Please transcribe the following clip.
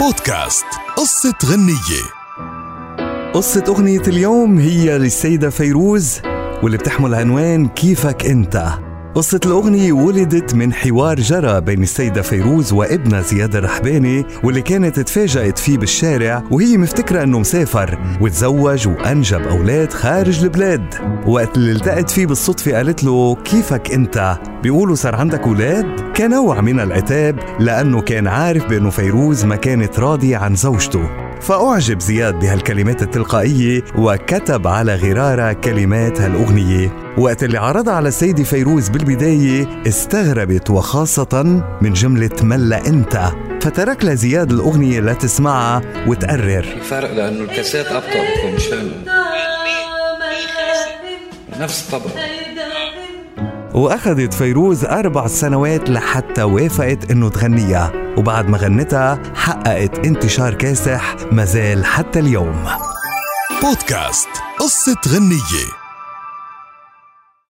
بودكاست قصة غنية. قصة أغنية اليوم هي للسيدة فيروز واللي بتحمل عنوان كيفك أنت. قصة الأغنية ولدت من حوار جرى بين السيدة فيروز وابنها زياد الرحباني واللي كانت تفاجأت فيه بالشارع وهي مفتكرة أنه مسافر وتزوج وأنجب أولاد خارج البلاد وقت اللي التقت فيه بالصدفة قالت له كيفك أنت؟ بيقولوا صار عندك أولاد؟ كنوع من العتاب لأنه كان عارف بأنه فيروز ما كانت راضية عن زوجته فأعجب زياد بهالكلمات التلقائية وكتب على غرارة كلمات هالأغنية. وقت اللي عرضها على السيدة فيروز بالبداية استغربت وخاصة من جملة ملا أنت فترك لها زياد الأغنية لتسمعها وتقرر. في فرق لأنه الكاسات أبطأ بكون مشان نفس الطبق وأخذت فيروز أربع سنوات لحتى وافقت إنه تغنيها. وبعد ما غنتها حققت انتشار كاسح مازال حتى اليوم. بودكاست قصة غنية.